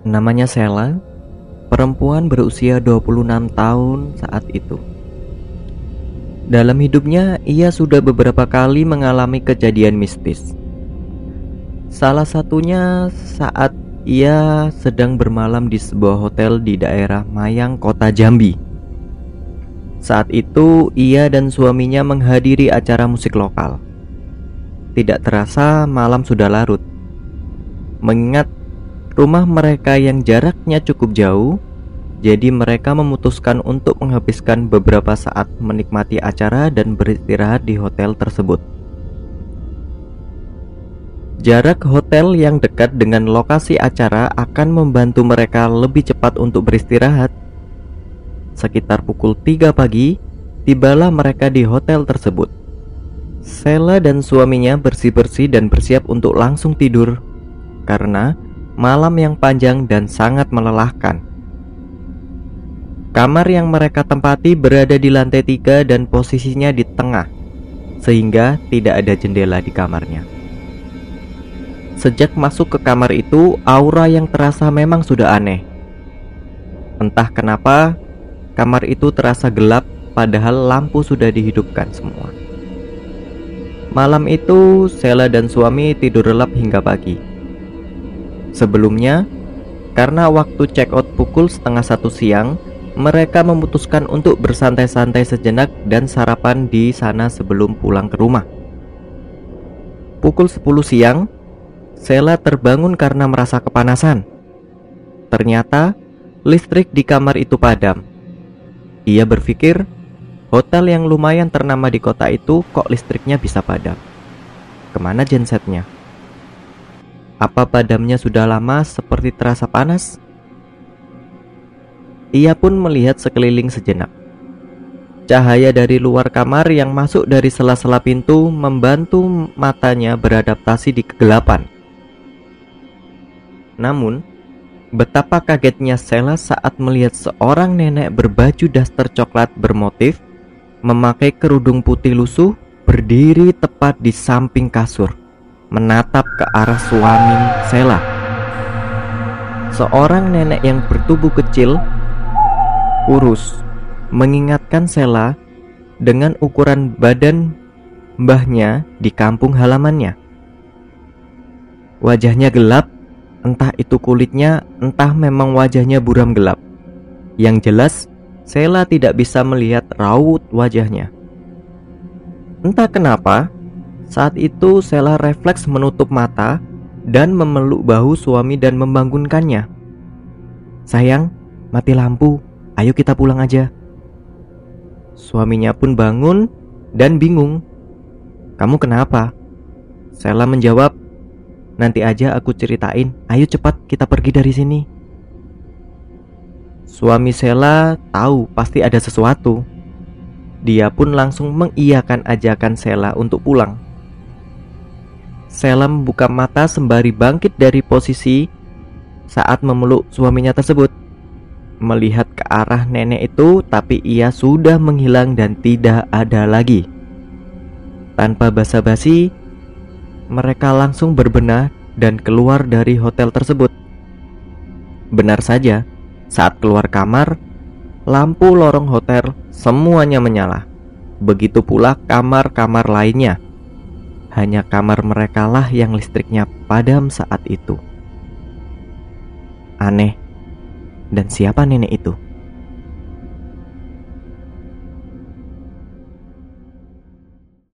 Namanya Sela, perempuan berusia 26 tahun saat itu. Dalam hidupnya, ia sudah beberapa kali mengalami kejadian mistis. Salah satunya saat ia sedang bermalam di sebuah hotel di daerah Mayang, Kota Jambi. Saat itu, ia dan suaminya menghadiri acara musik lokal. Tidak terasa, malam sudah larut. Mengingat rumah mereka yang jaraknya cukup jauh, jadi mereka memutuskan untuk menghabiskan beberapa saat menikmati acara dan beristirahat di hotel tersebut. Jarak hotel yang dekat dengan lokasi acara akan membantu mereka lebih cepat untuk beristirahat. Sekitar pukul 3 pagi, tibalah mereka di hotel tersebut. Sela dan suaminya bersih-bersih dan bersiap untuk langsung tidur karena malam yang panjang dan sangat melelahkan. Kamar yang mereka tempati berada di lantai tiga dan posisinya di tengah, sehingga tidak ada jendela di kamarnya. Sejak masuk ke kamar itu, aura yang terasa memang sudah aneh. Entah kenapa, kamar itu terasa gelap, padahal lampu sudah dihidupkan semua. Malam itu, Sela dan suami tidur lelap hingga pagi. Sebelumnya, karena waktu check out pukul setengah satu siang, mereka memutuskan untuk bersantai-santai sejenak dan sarapan di sana sebelum pulang ke rumah. Pukul 10 siang, Sela terbangun karena merasa kepanasan. Ternyata, listrik di kamar itu padam. Ia berpikir, hotel yang lumayan ternama di kota itu kok listriknya bisa padam. Ke mana gensetnya? Apa padamnya sudah lama seperti terasa panas? Ia pun melihat sekeliling sejenak. Cahaya dari luar kamar yang masuk dari sela-sela pintu membantu matanya beradaptasi di kegelapan. Namun, betapa kagetnya Sela saat melihat seorang nenek berbaju daster coklat bermotif, memakai kerudung putih lusuh, berdiri tepat di samping kasur menatap ke arah suami Sela. Seorang nenek yang bertubuh kecil, kurus, mengingatkan Sela dengan ukuran badan mbahnya di kampung halamannya. Wajahnya gelap, entah itu kulitnya, entah memang wajahnya buram gelap. Yang jelas, Sela tidak bisa melihat raut wajahnya. Entah kenapa, saat itu Sela refleks menutup mata dan memeluk bahu suami dan membangunkannya. Sayang, mati lampu. Ayo kita pulang aja. Suaminya pun bangun dan bingung. Kamu kenapa? Sela menjawab, Nanti aja aku ceritain. Ayo cepat kita pergi dari sini. Suami Sela tahu pasti ada sesuatu. Dia pun langsung mengiyakan ajakan Sela untuk pulang. Sela membuka mata sembari bangkit dari posisi saat memeluk suaminya tersebut. Melihat ke arah nenek itu, tapi ia sudah menghilang dan tidak ada lagi. Tanpa basa-basi, mereka langsung berbenah dan keluar dari hotel tersebut. Benar saja, saat keluar kamar, lampu lorong hotel semuanya menyala. Begitu pula kamar-kamar lainnya. Hanya kamar mereka lah yang listriknya padam saat itu. Aneh. Dan siapa nenek itu?